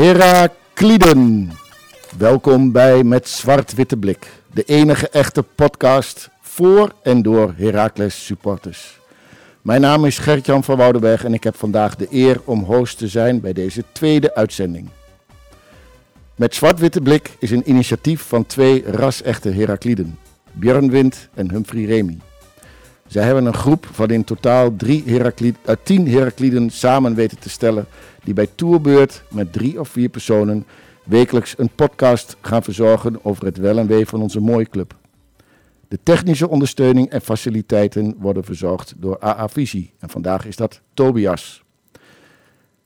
Herakliden. Welkom bij Met Zwart-Witte Blik. De enige echte podcast voor en door Heracles supporters. Mijn naam is Gert-Jan van Woudenberg en ik heb vandaag de eer om host te zijn bij deze tweede uitzending. Met Zwart-Witte Blik is een initiatief van twee ras-echte Herakliden. Björn Wind en Humphrey Remy. Zij hebben een groep van in totaal drie Herakli uh, tien Herakliden samen weten te stellen die bij Tourbeurt met drie of vier personen wekelijks een podcast gaan verzorgen over het wel en wee van onze mooie club. De technische ondersteuning en faciliteiten worden verzorgd door AA Visie en vandaag is dat Tobias.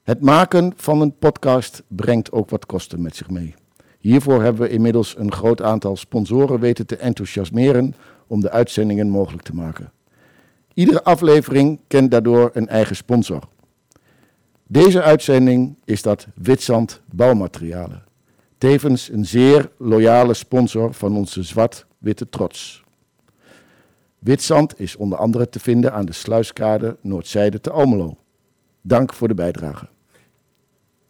Het maken van een podcast brengt ook wat kosten met zich mee. Hiervoor hebben we inmiddels een groot aantal sponsoren weten te enthousiasmeren om de uitzendingen mogelijk te maken. Iedere aflevering kent daardoor een eigen sponsor. Deze uitzending is dat Witsand Bouwmaterialen. Tevens een zeer loyale sponsor van onze zwart-witte trots. Witzand is onder andere te vinden aan de sluiskade Noordzijde te Almelo. Dank voor de bijdrage.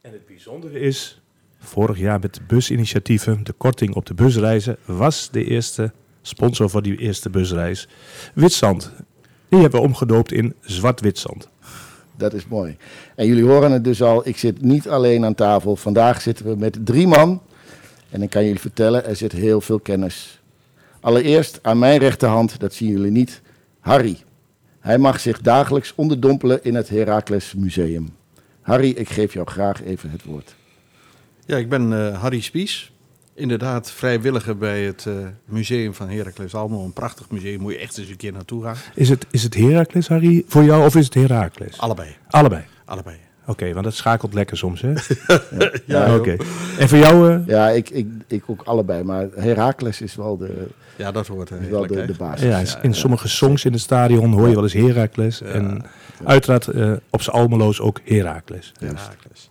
En het bijzondere is, vorig jaar met de businitiatieven, de korting op de busreizen, was de eerste sponsor voor die eerste busreis Witzand. Die hebben we omgedoopt in Zwart-Witzand. Dat is mooi. En jullie horen het dus al, ik zit niet alleen aan tafel. Vandaag zitten we met drie man. En ik kan jullie vertellen, er zit heel veel kennis. Allereerst aan mijn rechterhand, dat zien jullie niet, Harry. Hij mag zich dagelijks onderdompelen in het Heracles Museum. Harry, ik geef jou graag even het woord. Ja, ik ben uh, Harry Spies. Inderdaad, vrijwilliger bij het uh, Museum van Heracles Almelo. Een prachtig museum, moet je echt eens een keer naartoe gaan. Is het, is het Heracles, Harry, voor jou of is het Heracles? Allebei. Allebei? Allebei. Oké, okay, want dat schakelt lekker soms, hè? ja, ja oké. Okay. En voor jou? Uh... Ja, ik, ik, ik ook allebei. Maar Heracles is wel de, ja, dat hoort is wel de, de basis. Ja, in ja, sommige songs in het stadion hoor je wel eens Heracles. En uiteraard uh, op z'n Almeloos ook Heracles. Heracles.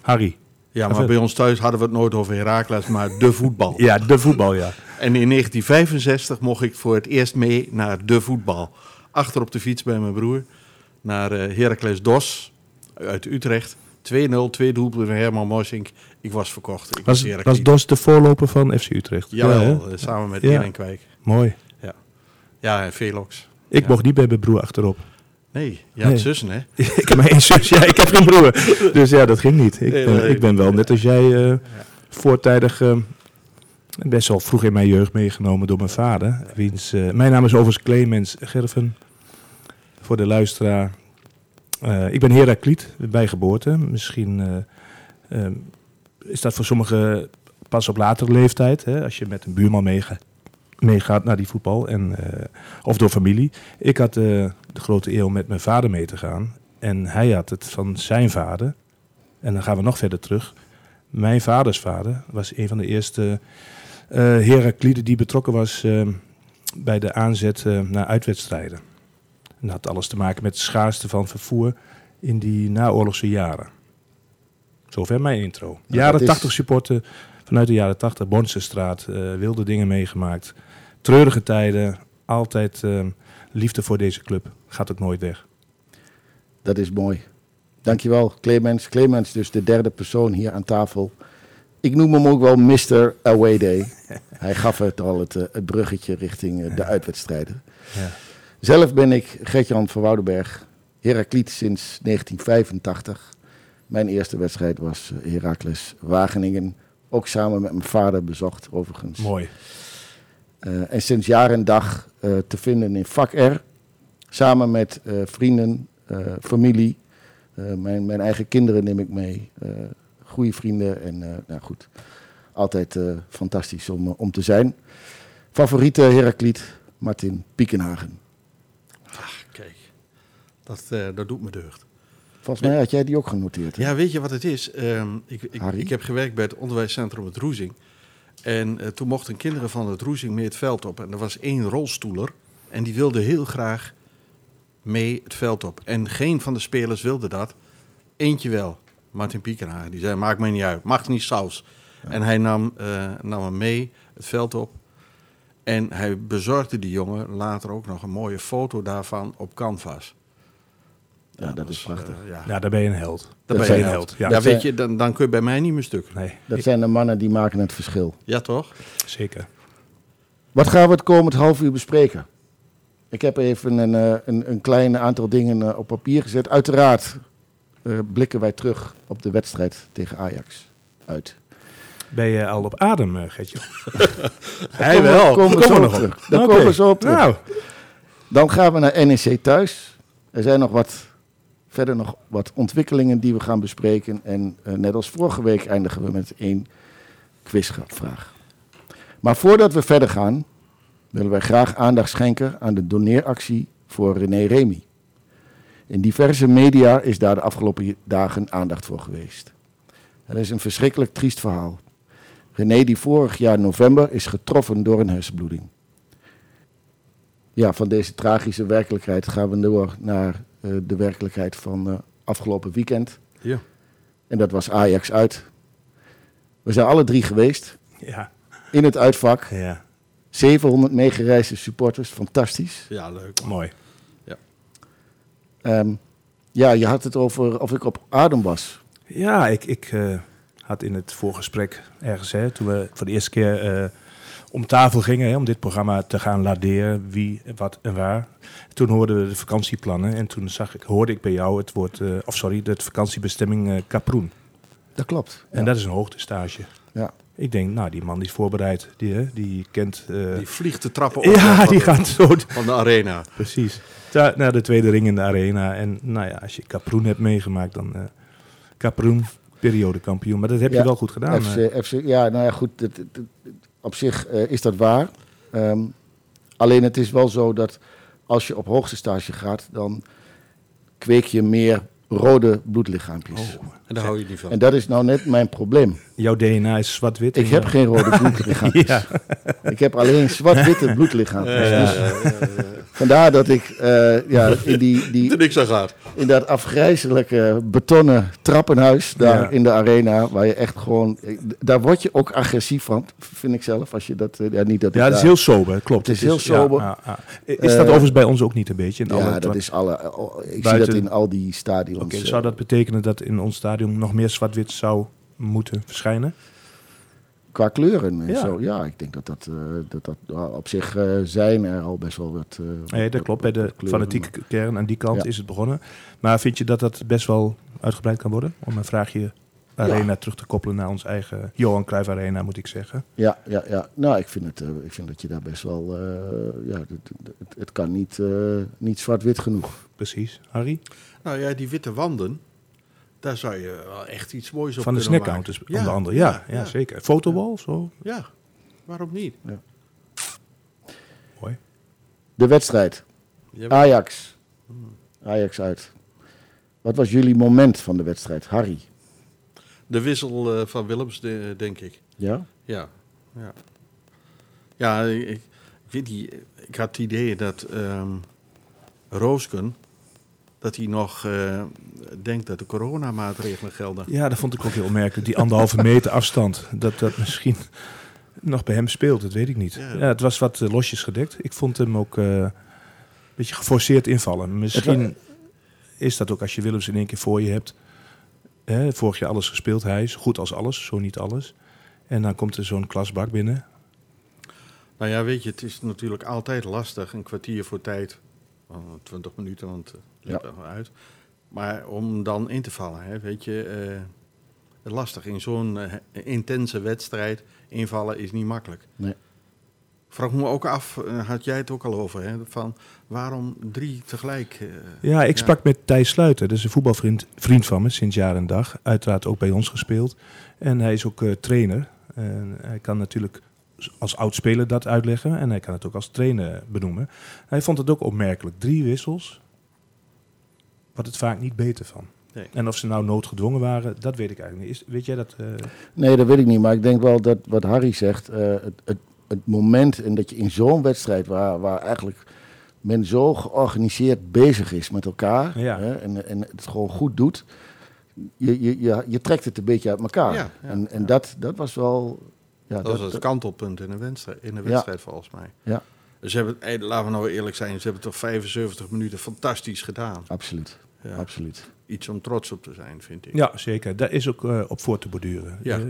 Harry. Ja, maar bij ons thuis hadden we het nooit over Heracles, maar de voetbal. Ja, de voetbal, ja. En in 1965 mocht ik voor het eerst mee naar de voetbal. Achter op de fiets bij mijn broer. Naar uh, Heracles Dos uit Utrecht. 2-0, twee doelpunten van Herman Morsink. Ik was verkocht. Ik was, was, was Dos de voorloper van FC Utrecht? Jawel, ja, uh, samen met ja. Kwijk. Mooi. Ja, ja en Velox. Ik ja. mocht niet bij mijn broer achterop. Nee, je nee. zussen, hè? ik heb maar één zus, ja, ik heb geen broer. Dus ja, dat ging niet. Ik, nee, nee, ik ben wel, net als jij, ja. voortijdig... Uh, best wel vroeg in mijn jeugd meegenomen door mijn vader. Wiens, uh, mijn naam is overigens Clemens Gerven. Voor de luisteraar. Uh, ik ben Herakliet bij geboorte. Misschien uh, is dat voor sommigen pas op latere leeftijd. Hè, als je met een buurman meegaat, meegaat naar die voetbal. En, of door familie. Ik had de grote eeuw met mijn vader mee te gaan. En hij had het van zijn vader. En dan gaan we nog verder terug. Mijn vaders vader was een van de eerste Herakliden die betrokken was bij de aanzet naar uitwedstrijden. En dat had alles te maken met de schaarste van vervoer in die naoorlogse jaren. Zover mijn intro. Nou, jaren is- 80 supporten vanuit de jaren 80. Bonsenstraat, eh, wilde dingen meegemaakt. Treurige tijden. Altijd eh, liefde voor deze club. Gaat ook nooit weg. Dat is mooi. Dankjewel, Clemens. Clemens, dus de derde persoon hier aan tafel. Ik noem hem ook wel Mr. Away Day. Hij gaf het al het, eh, het bruggetje richting eh, de uitwedstrijden. Ja. Zelf ben ik Gertjan van Woudenberg, Herakliet sinds 1985. Mijn eerste wedstrijd was eh, Heracles Wageningen. Ook samen met mijn vader bezocht, overigens. Mooi. Uh, en sinds jaar en dag uh, te vinden in vak R. Samen met uh, vrienden, familie. Mijn, mijn, eigen kinderen neem ik mee. goede vrienden en nou goed. Altijd fantastisch om, om te zijn. Favoriete Herakliet, Martin Piekenhagen. Ach, kijk. Dat, dat doet me deugd. Volgens mij had jij die ook genoteerd. Hè? Ja, weet je wat het is? Um, ik, ik, ik, heb gewerkt bij het onderwijscentrum het Roezing. En uh, toen mochten kinderen van het Roezing mee het veld op. En er was één rolstoeler. En die wilde heel graag mee het veld op. En geen van de spelers wilde dat. Eentje wel. Martin Piekenhagen. Die zei, maakt mij niet uit. Mag niet saus. Ja. En hij nam, uh, nam hem mee het veld op. En hij bezorgde die jongen later ook nog een mooie foto daarvan op canvas. Ja, dat is prachtig. eh, ja. Ja, daar ben je een held. Daar Dat ben je een held. Ja, weet je, dan, dan kun je bij mij niet meer stuk. nee, Dat ik- zijn de mannen die maken het verschil. Ja, toch? zeker. Wat gaan we het komend half uur bespreken? Ik heb even een, eh, een, een klein aantal dingen eh, op papier gezet. Uiteraard eh, blikken wij terug op de wedstrijd tegen Ajax uit. Ben je al op adem, Gertje? Hij wel. Komen we nog op. Daar Oké. komen we zo op terug. Nou, Dan gaan we naar NEC thuis. Er zijn nog wat, verder nog wat ontwikkelingen die we gaan bespreken. En eh, net als vorige week eindigen we met één quizvraag. Maar voordat we verder gaan, willen wij graag aandacht schenken aan de doneeractie voor René Remy. In diverse media is daar de afgelopen dagen aandacht voor geweest. Het is een verschrikkelijk triest verhaal. René, die vorig jaar november is getroffen door een hersenbloeding. Ja, van deze tragische werkelijkheid gaan we door naar de werkelijkheid van eh, afgelopen weekend. Ja. En dat was Ajax uit. We zijn alle drie geweest ja, in het uitvak. ja, 700 meegereisde supporters, fantastisch. Ja, leuk. mooi. Ehm, ja, je had het over of ik op adem was. Ja, ik, ik eh, had in het voorgesprek ergens, hè, toen we voor de eerste keer eh, om tafel gingen, hè, om dit programma te gaan laderen, wie, wat en waar. Toen hoorden we de vakantieplannen en toen zag ik, hoorde ik bij jou het woord, eh, of sorry, de vakantiebestemming eh Kaproen. Dat klopt. En dat is een hoogtestage. Ja. Ik denk, nou, die man die is voorbereid, die, hè, die kent... eh, Die vliegt de trappen op ja, van die de- gaat zo van de arena. Precies. Ta- naar de tweede ring in de arena. En nou ja, als je Kaproen hebt meegemaakt, dan eh Kaproen, periodekampioen. Maar dat heb Ja, je wel goed gedaan. eh. FC, FC, ja, nou ja, goed. het- het- het- op zich eh, is dat waar. Ehm, alleen het is wel zo dat als je op hoogste stage gaat, dan kweek je meer rode bloedlichaampjes. Oh, En daar hou je niet van. En dat is nou net mijn probleem. jouw DNA is zwart-wit. Ik heb eh, geen rode bloedlichaampjes. Ja, Ik heb alleen zwart-witte bloedlichaampjes. Ja, Dus ja, ja, ja. Vandaar dat ik eh, ja, in, die, er die, niks aan gaat. in dat afgrijzelijke betonnen trappenhuis daar Ja. in de arena, waar je echt gewoon... Daar word je ook agressief van, vind ik zelf, als je dat... eh, Ja, niet dat ja dat is daar- heel sober, klopt. Het is heel sober. ja, ja, ja. Is dat Eh, overigens bij ons ook niet een beetje? In Ja, alle- dat is alle... oh, Ik zie Buiten- dat in al die stadions. Oké, zou dat betekenen dat in ons stadion nog meer zwart-wit zou moeten verschijnen? Qua kleuren en Ja. zo. Ja, ik denk dat dat, eh, dat, dat op zich eh, zijn er al best wel wat... eh, Nee, dat klopt. Bij de fanatieke kern aan die kant Ja. is het begonnen. Maar vind je dat dat best wel uitgebreid kan worden? Om een vraagje Arena terug te koppelen naar ons eigen Johan Cruijff Arena, moet ik zeggen. Ja, ja, ja. Nou, ik vind, het, eh, ik vind dat je daar best wel... eh, ja, het, het, het kan niet, eh, niet zwart-wit genoeg. Precies. Harry? Nou ja, die witte wanden, daar zou je wel echt iets moois op Van de snackcounters, maken. onder andere. Ja, ja, zeker. Fotowall of zo? Ja, waarom niet? Mooi. De wedstrijd. Ja, Ajax. Ajax uit. Wat was jullie moment van de wedstrijd? Harry? De wissel eh, van Willems, de- denk ik. Ja? Ja, ja. Ja, ik, ik weet niet, ik had het idee dat ehm Roosken, dat hij nog eh, denkt dat de coronamaatregelen gelden. Ja, dat vond ik ook heel opmerkelijk. Die anderhalve meter afstand. Dat dat misschien nog bij hem speelt, dat weet ik niet. Ja. Ja, het was wat eh, losjes gedekt. Ik vond hem ook eh, een beetje geforceerd invallen. Misschien is dat ook als je Willems in één keer voor je hebt. Hè, vorig jaar alles gespeeld, hij zo goed als alles, zo niet alles. En dan komt er zo'n klasbak binnen. Nou ja, weet je, het is natuurlijk altijd lastig, een kwartier voor tijd, oh, 20 minuten, want liep Ja. uit. Maar om dan in te vallen, hè, weet je, eh, lastig. In zo'n eh, intense wedstrijd invallen is niet makkelijk. Nee. Vraag me ook af, eh, had jij het ook al over, hè, van waarom drie tegelijk? eh, Ja, ik sprak met Thijs Sluiter. Dat is een voetbalvriend vriend van me sinds jaar en dag. Uiteraard ook bij ons gespeeld. En hij is ook eh, trainer. En hij kan natuurlijk als oud-speler dat uitleggen. En hij kan het ook als trainer benoemen. Hij vond het ook opmerkelijk. Drie wissels. Wordt het vaak niet beter van. Nee. En of ze nou noodgedwongen waren, dat weet ik eigenlijk niet. Is, weet jij dat? eh, Nee, dat weet ik niet. Maar ik denk wel dat wat Harry zegt, eh, het, het, het moment en dat je in zo'n wedstrijd waar, waar eigenlijk men zo georganiseerd bezig is met elkaar Ja. hè, en, en het gewoon goed doet, je, je, je, je trekt het een beetje uit elkaar. Ja, ja, en en ja. dat, dat was wel... Ja, Dat was het kantelpunt in de wedstrijd, in de Ja. wedstrijd volgens mij. Ja. Ze hebben, laten we nou eerlijk zijn, ze hebben toch 75 minuten fantastisch gedaan. Absoluut. Ja. absoluut. Iets om trots op te zijn, vind ik. Ja, zeker. Daar is ook eh, op voor te borduren. Ja. Eh,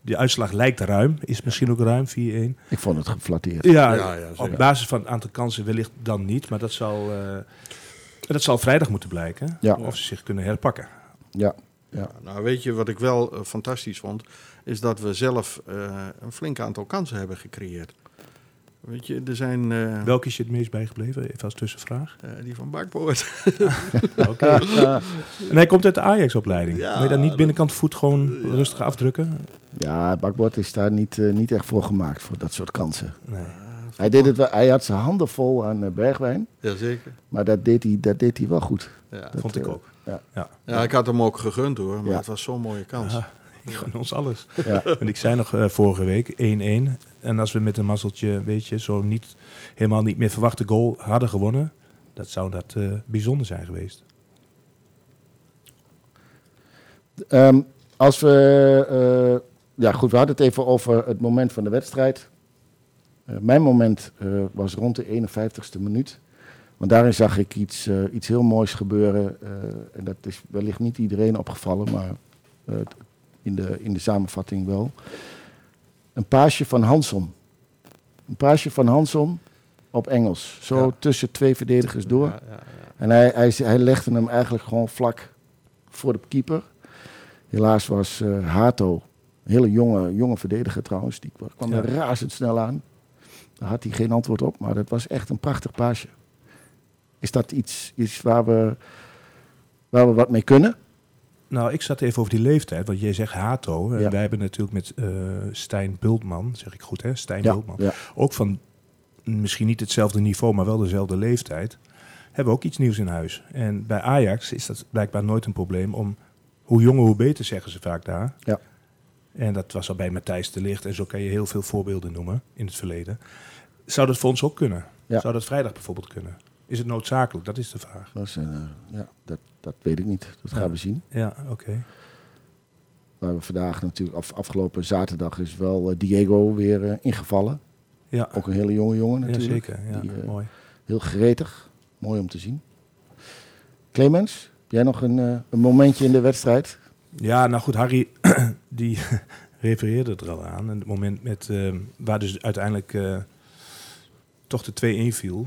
de uitslag lijkt ruim, is misschien ook ruim, 4-1. Ik vond het geflatteerd. Ja, Ja, op basis van het aantal kansen wellicht dan niet, maar dat zal, eh, dat zal vrijdag moeten blijken. Ja. Of ze zich kunnen herpakken. Ja, ja. Nou, weet je wat ik wel fantastisch vond? Is dat we zelf eh, een flink aantal kansen hebben gecreëerd. Weet je, er zijn eh, Welke is je het meest bijgebleven? Even als tussenvraag. eh, die van Bakboord. Oké. En hij komt uit de Ajax-opleiding. Ja, Wil je dan niet dat- binnenkant voet gewoon rustig afdrukken? ja bakbord is daar niet, eh, niet echt voor gemaakt, voor dat soort kansen. Nee. Hij, deed het wel, hij had zijn handen vol aan Bergwijn, Jazeker. maar dat deed hij, dat deed hij wel goed. Ja. Dat, Vond ik ook. Ja. Ja. ja, ik had hem ook gegund hoor, maar Ja. het was zo'n mooie kans. Ja, gewoon ons alles. Ja. En ik zei nog eh, vorige week 1-1. En als we met een mazzeltje, weet je, zo niet, helemaal niet meer verwachte goal hadden gewonnen, dat zou dat eh, bijzonder zijn geweest. Ehm, als we, eh, ja goed, we hadden het even over het moment van de wedstrijd. Mijn moment was rond de 51ste minuut. Want daarin zag ik iets, iets heel moois gebeuren. en dat is wellicht niet iedereen opgevallen, maar eh, in, de, in de samenvatting wel. Een paasje van Hanson. Een paasje van Hanson op Engels. Zo Ja. tussen twee verdedigers door. Ja, ja, ja. En hij, hij, hij legde hem eigenlijk gewoon vlak voor de keeper. Helaas was eh Hato, een hele jonge, jonge verdediger trouwens, die kwam er razendsnel aan. Daar had hij geen antwoord op, maar dat was echt een prachtig paasje. Is dat iets, iets waar, we, waar we wat mee kunnen? Nou, ik zat even over die leeftijd, want jij zegt Hato. En Ja. wij hebben natuurlijk met eh, Stijn Bultman, zeg ik goed hè, Stijn Ja, Bultman. ja, Ook van misschien niet hetzelfde niveau, maar wel dezelfde leeftijd. Hebben we ook iets nieuws in huis. En bij Ajax is dat blijkbaar nooit een probleem om hoe jonger hoe beter, zeggen ze vaak daar. Ja. En dat was al bij Matthijs de Ligt en zo kan je heel veel voorbeelden noemen in het verleden. Zou dat voor ons ook kunnen? Ja. Zou dat vrijdag bijvoorbeeld kunnen? Is het noodzakelijk? Dat is de vraag. dat, is, een, eh, ja dat, dat weet ik niet. Dat gaan Ja. we zien. Ja, oké. Waar we vandaag natuurlijk, af, afgelopen zaterdag is wel eh, Diego weer eh, ingevallen. Ja, Ook een hele jonge jongen ja natuurlijk. zeker. Ja, Die, eh, mooi. Heel gretig. Mooi om te zien. Clemens, jij nog een, een momentje in de wedstrijd? Ja, nou goed, Harry die refereerde er al aan. En het moment met, waar dus uiteindelijk toch de 2-1 viel.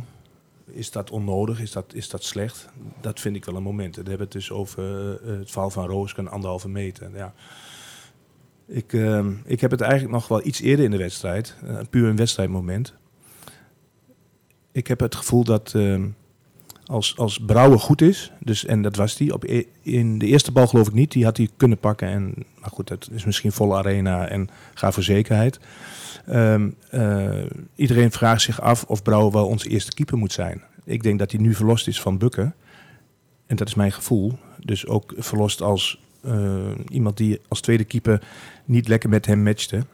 Is dat onnodig? Is dat, is dat slecht? Dat vind ik wel een moment. En dan hebben we het dus over eh, het verhaal van Roos, een anderhalve meter. Ja. Ik, eh, ik heb het eigenlijk nog wel iets eerder in de wedstrijd. eh, puur een wedstrijdmoment. Ik heb het gevoel dat als, als Brouwer goed is, dus, en dat was die, op, e- in de eerste bal geloof ik niet, die had hij kunnen pakken. En, maar goed, dat is misschien volle arena en ga voor zekerheid. Ehm, eh, iedereen vraagt zich af of Brouwer wel onze eerste keeper moet zijn. Ik denk dat hij nu verlost is van Bukken. En dat is mijn gevoel. Dus ook verlost als eh, iemand die als tweede keeper niet lekker met hem matchte.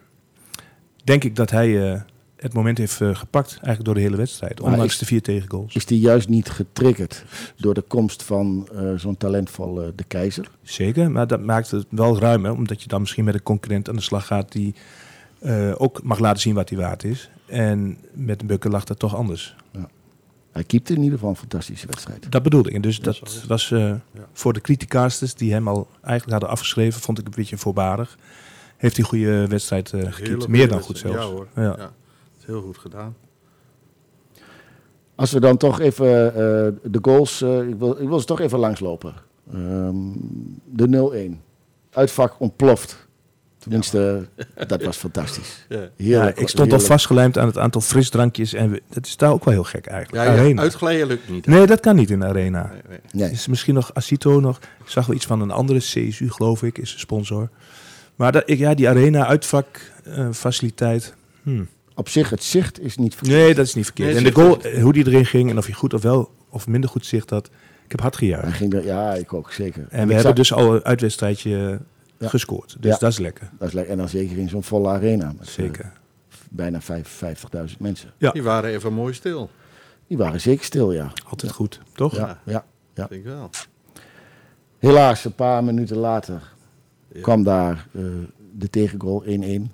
Denk ik dat hij eh, het moment heeft eh, gepakt, eigenlijk door de hele wedstrijd. Maar Ondanks is- de vier tegengoals. Is die juist niet getriggerd door de komst van eh, zo'n talentvolle De Keizer? Zeker, maar dat maakt het wel ruimer, omdat je dan misschien met een concurrent aan de slag gaat die eh, ook mag laten zien wat hij waard is. En met een Bukker lag dat toch anders. Hij keepte in ieder geval een fantastische wedstrijd. Dat bedoelde ik. En dus Ja, dat was eh, voor de criticasters die hem al eigenlijk hadden afgeschreven, vond ik een beetje voorbarig. Heeft hij een goede wedstrijd eh gekiept. Hele Meer dan goed zelfs. Ja hoor. Ja. Is heel goed gedaan. Als we dan toch even eh, de goals, eh, ik, wil, ik wil ze toch even langslopen. Ehm, de 0-1. Uitvak ontploft. Tenminste, dat was fantastisch. Ja. Ja, Heerlijk, ik stond al vastgelijmd aan het aantal frisdrankjes. En we- dat is daar ook wel heel gek eigenlijk. Ja, ja, arena. uitglijden lukt niet. Nee, dat kan niet in de arena. Nee, nee. Nee. Is misschien nog Asito nog. Ik zag wel iets van een andere CSU, geloof ik, is een sponsor. Maar dat, ik, ja, die arena, uitvak, eh, faciliteit. hmm. Op zich, het zicht is niet verkeerd. Nee, dat is niet verkeerd. Nee, en de goal, eh, hoe die erin ging en of je goed of wel of minder goed zicht had. Ik heb hard Hij gejuicht. ging er, ja, ik ook, zeker. En we hebben zag- dus al een uitwedstrijdje Ja. gescoord. Dus Ja. dat is lekker. dat is lekker. En dan zeker in zo'n volle arena. Met, eh, Zeker. bijna vijf- 50.000 mensen. Ja. Die waren even mooi stil. Die waren zeker stil, ja. Altijd goed, toch? Ja, ja. Ja. Wel. Helaas, een paar minuten later Ja. kwam daar eh, de tegengoal 1-1.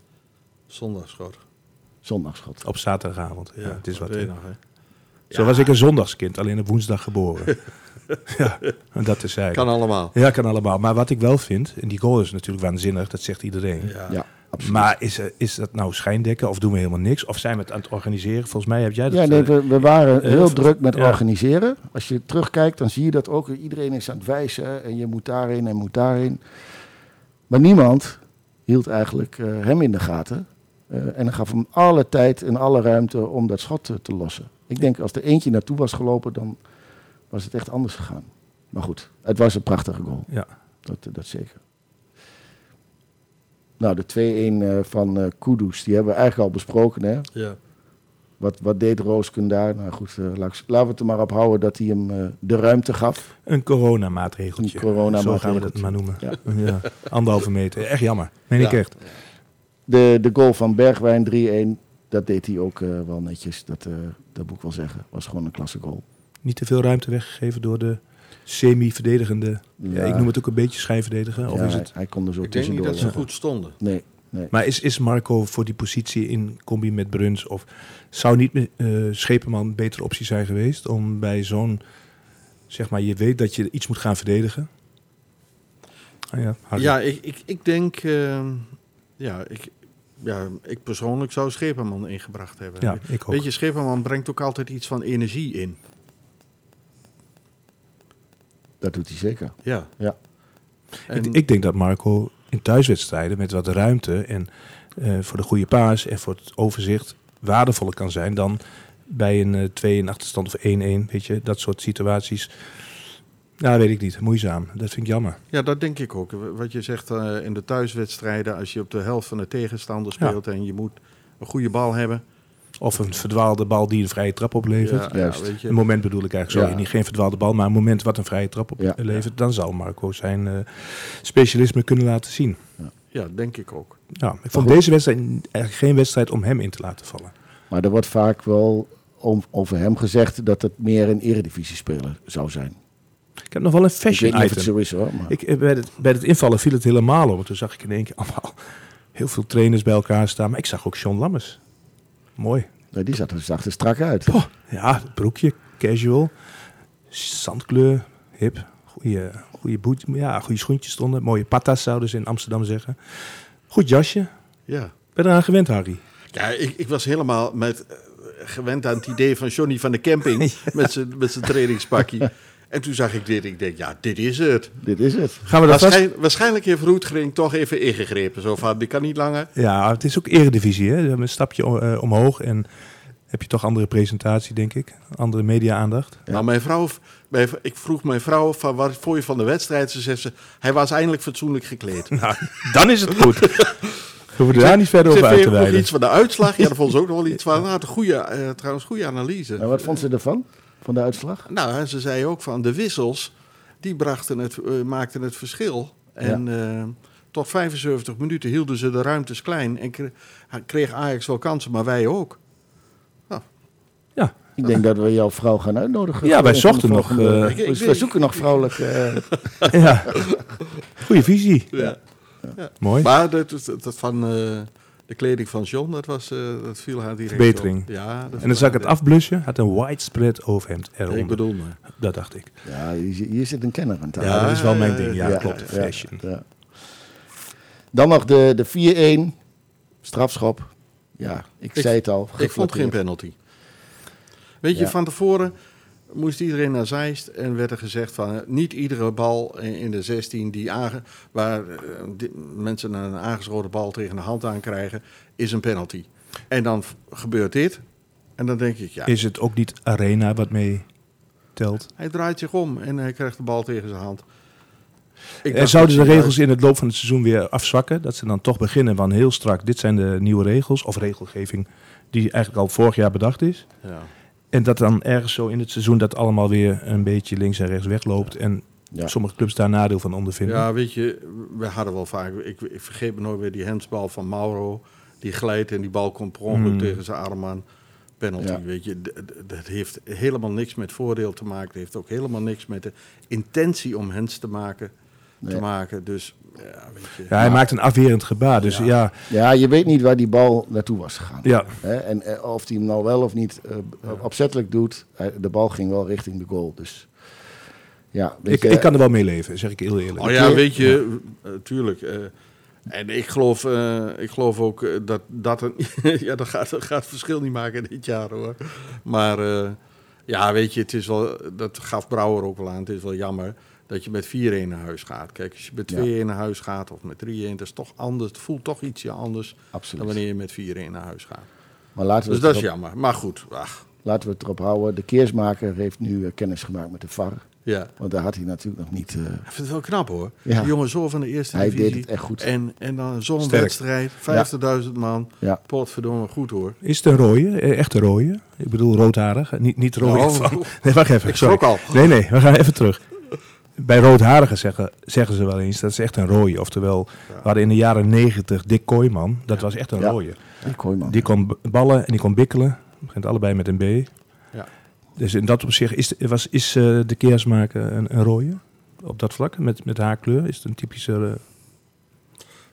Zondagschot. Zondagschot. Op zaterdagavond. Ja, het is wat. nog? Zo was ik een zondagskind, alleen op woensdag geboren. ja, en dat is eigenlijk. Kan allemaal. Ja, kan allemaal. Maar wat ik wel vind, en die goal is natuurlijk waanzinnig, dat zegt iedereen. Ja. Ja, absoluut. Maar is, is dat nou schijndekken of doen we helemaal niks? Of zijn we het aan het organiseren? Volgens mij heb jij dat... Ja, nee, eh, we, we waren heel druk met ja. organiseren. Als je terugkijkt, dan zie je dat ook. Iedereen is aan het wijzen en je moet daarheen en moet daarheen. Maar niemand hield eigenlijk eh, hem in de gaten. Eh, en gaf hem alle tijd en alle ruimte om dat schot te, te lossen. Ik denk als er eentje naartoe was gelopen, dan was het echt anders gegaan. Maar goed, het was een prachtige goal. ja. Dat, dat zeker. Nou, de 2-1 eh, van eh Kudus, die hebben we eigenlijk al besproken. Hè? Ja. Wat, wat deed Roosken daar? Nou goed, laat ik- laten we het er maar op houden dat hij hem eh, de ruimte gaf. Een coronamaatregeltje. Een coronamaatregeltje. Zo gaan we dat maar noemen. Ja. Ja. Anderhalve meter. Echt jammer. Meen ik Ja. echt. De, de goal van Bergwijn 3-1, dat deed hij ook eh, wel netjes. Dat, eh, dat moet ik wel zeggen. Was gewoon een klasse goal. Niet te veel ruimte weggegeven door de semi-verdedigende... Ja. ik noem het ook een beetje schijnverdedigen. Of Ja, is hij, het... hij kon er zo Ik denk niet tussendoor. dat ze goed stonden. Nee, nee. Maar is, is Marco voor die positie in combi met Bruns... of zou niet eh Schepenman een betere optie zijn geweest... om bij zo'n... zeg maar, je weet dat je iets moet gaan verdedigen... Ah ja. Ja, ik, ik, ik denk... eh, ja, ik, ja, ik persoonlijk zou Scheperman ingebracht hebben. ja, ik ook. Weet je, Scheperman brengt ook altijd iets van energie in. Dat doet hij zeker. Ja. Ja. En, Ik, ik denk dat Marco in thuiswedstrijden met wat ruimte en eh, voor de goede paas en voor het overzicht waardevoller kan zijn dan bij een eh 2 in achterstand of 1-1. Weet je, dat soort situaties. Ja, weet ik niet. Moeizaam. Dat vind ik jammer. ja, dat denk ik ook. Wat je zegt eh, in de thuiswedstrijden, als je op de helft van de tegenstander speelt en je moet een goede bal hebben. Of een verdwaalde bal die een vrije trap oplevert. Ja, ja, Juist. weet je. Een moment bedoel ik eigenlijk, sorry. Ja. Niet geen verdwaalde bal, maar een moment wat een vrije trap Ja. oplevert. Dan zal Marco zijn eh, specialisme kunnen laten zien. Ja, denk ik ook. Ja, ik vond goed. deze wedstrijd eigenlijk geen wedstrijd om hem in te laten vallen. Maar er wordt vaak wel om, over hem gezegd dat het meer een eredivisie-speler zou zijn. Ik heb nog wel een Ik weet fashion niet het item. zo is hoor. Maar Ik, bij, het, bij het invallen viel het helemaal op. Toen zag ik in één keer allemaal heel veel trainers bij elkaar staan. Maar ik zag ook Sean Lammers. Mooi. nee, die zag er, zag er strak uit. Poh, ja, het broekje, casual. Zandkleur, hip. Goeie, goeie, boet, ja, goede schoentjes stonden. Mooie patas zouden ze in Amsterdam zeggen. Goed jasje. Ja. Ben eraan gewend, Harry. Ja, ik, ik was helemaal met, eh, gewend aan het idee van Johnny van de Camping met zijn met zijn trainingspakje. En toen zag ik dit. Ik denk, ja, dit is het. Dit is het. Gaan we dat vast... Waarschijn- waarschijnlijk heeft Roetgering toch even ingegrepen. Zo van, dit kan niet langer. Ja, het is ook eredivisie. Hè? We hebben Een stapje eh, omhoog en heb je toch andere presentatie, denk ik. Andere media-aandacht. Ja. Nou, mijn vrouw, mijn- ik vroeg mijn vrouw, van, wat vond je van de wedstrijd? Ze zegt, ze, hij was eindelijk fatsoenlijk gekleed. Nou, dan is het goed. We hoeven daar niet verder over uit te wijden. iets van de uitslag. Ja, daar vond ze ook nog wel iets van. Nou, het goede, eh, trouwens, goede analyse. En wat vond ze ervan? Van de uitslag? Nou, ze zei ook van de wissels, die brachten het, eh, maakten het verschil. En eh, tot 75 minuten hielden ze de ruimtes klein en kre- kreeg Ajax wel kansen, maar wij ook. Ja, Ik denk dat we jouw vrouw gaan uitnodigen. Ja, wij zochten nog, volgende- eh, Ik- ik Dus we weet- zoeken nog vrouwelijk. eh, ja. Goeie visie. Ja. Mooi. Maar dat, dat, dat van eh, de kleding van John, dat, was, eh, dat viel haar direct Verbetering. op. Ja, dat En dan zag ik het afblusje. Had een widespread overhemd eronder. Ik bedoel maar. Dat dacht ik. ja, hier, zit een kenner aan tafel. Ja, dat is wel mijn ding. Ja, Ja, klopt. ja, Fashion. ja. Dan nog de, de 4-1. Strafschop. Ja, ik, Ik- zei het al. Ik vond geen penalty. Weet je, van tevoren moest iedereen naar Zeist en werd er gezegd van eh, niet iedere bal in de 16 die aange, waar eh, mensen een aangeschoten bal tegen de hand aan krijgen, is een penalty. En dan gebeurt dit. En dan denk ik, ja, Is het ook niet Arena wat mee telt? hij draait zich om en hij krijgt de bal tegen zijn hand. En dacht zouden de regels in het loop van het seizoen weer afzwakken? Dat ze dan toch beginnen van heel strak, dit zijn de nieuwe regels. Of regelgeving die eigenlijk al vorig jaar bedacht is. Ja. En dat dan ergens zo in het seizoen dat allemaal weer een beetje links en rechts wegloopt. En Ja. sommige clubs daar nadeel van ondervinden. Ja, weet je, we hadden wel vaak. Ik, ik vergeet me nooit weer die handsbal van Mauro. Die glijdt en die bal komt per ongeluk Mm. tegen zijn arm aan. Penalty, Ja. weet je. Dat heeft helemaal niks met voordeel te maken. Het heeft ook helemaal niks met de intentie om hands te maken. Nee. te maken. Dus ja, weet je. Ja, hij maakt een afwerend gebaar. Dus Ja. ja, Ja, je weet niet waar die bal naartoe was gegaan. ja, Hè? En eh, of hij hem nou wel of niet eh, opzettelijk doet, de bal ging wel richting de goal. Dus ja, ik, ik kan er wel mee leven, zeg ik heel eerlijk. Oh ja, weet je, eh, tuurlijk. eh, en ik geloof, ik geloof ook dat dat een. ja, dat gaat, dat gaat het verschil niet maken dit jaar hoor. Maar eh, ja, weet je, het is wel. Dat gaf Brouwer ook wel aan. Het is wel jammer dat je met 4-1 naar huis gaat. Kijk, als je met 2-1 naar huis gaat of met 3-1, dat is toch anders. Het voelt toch ietsje anders absoluut. dan wanneer je met 4-1 naar huis gaat. Maar laten we, Dus dat is jammer. Maar goed, ach, laten we het erop houden. De keersmaker heeft nu eh, kennis gemaakt met de VAR. ja. Want daar had hij natuurlijk nog niet. eh, Ik vind het wel knap hoor. Ja. Die jongen zo van de eerste hij divisie. deed het echt goed. En, en dan zo'n Sterk. wedstrijd, 50.000 man. Ja. Potverdomme, goed hoor. Is het een rode? Eh, Echt een rode? Ik bedoel roodharig. Niet, niet rood. Oh, van- Nee, wacht even. ik schrok al. Nee, nee, we gaan even terug. Bij roodharigen zeggen, zeggen ze wel eens dat is echt een rode. Oftewel, we hadden in de jaren negentig Dick Kooijman. Dat was echt een Ja. rode. Die Kooijman. Die kon ballen en die kon bikkelen. Begint allebei met een B. Ja. Dus in dat opzicht is, de- was, is eh, de keersmaker een, een rode. Op dat vlak, met, met haar kleur. Is het een typische... eh,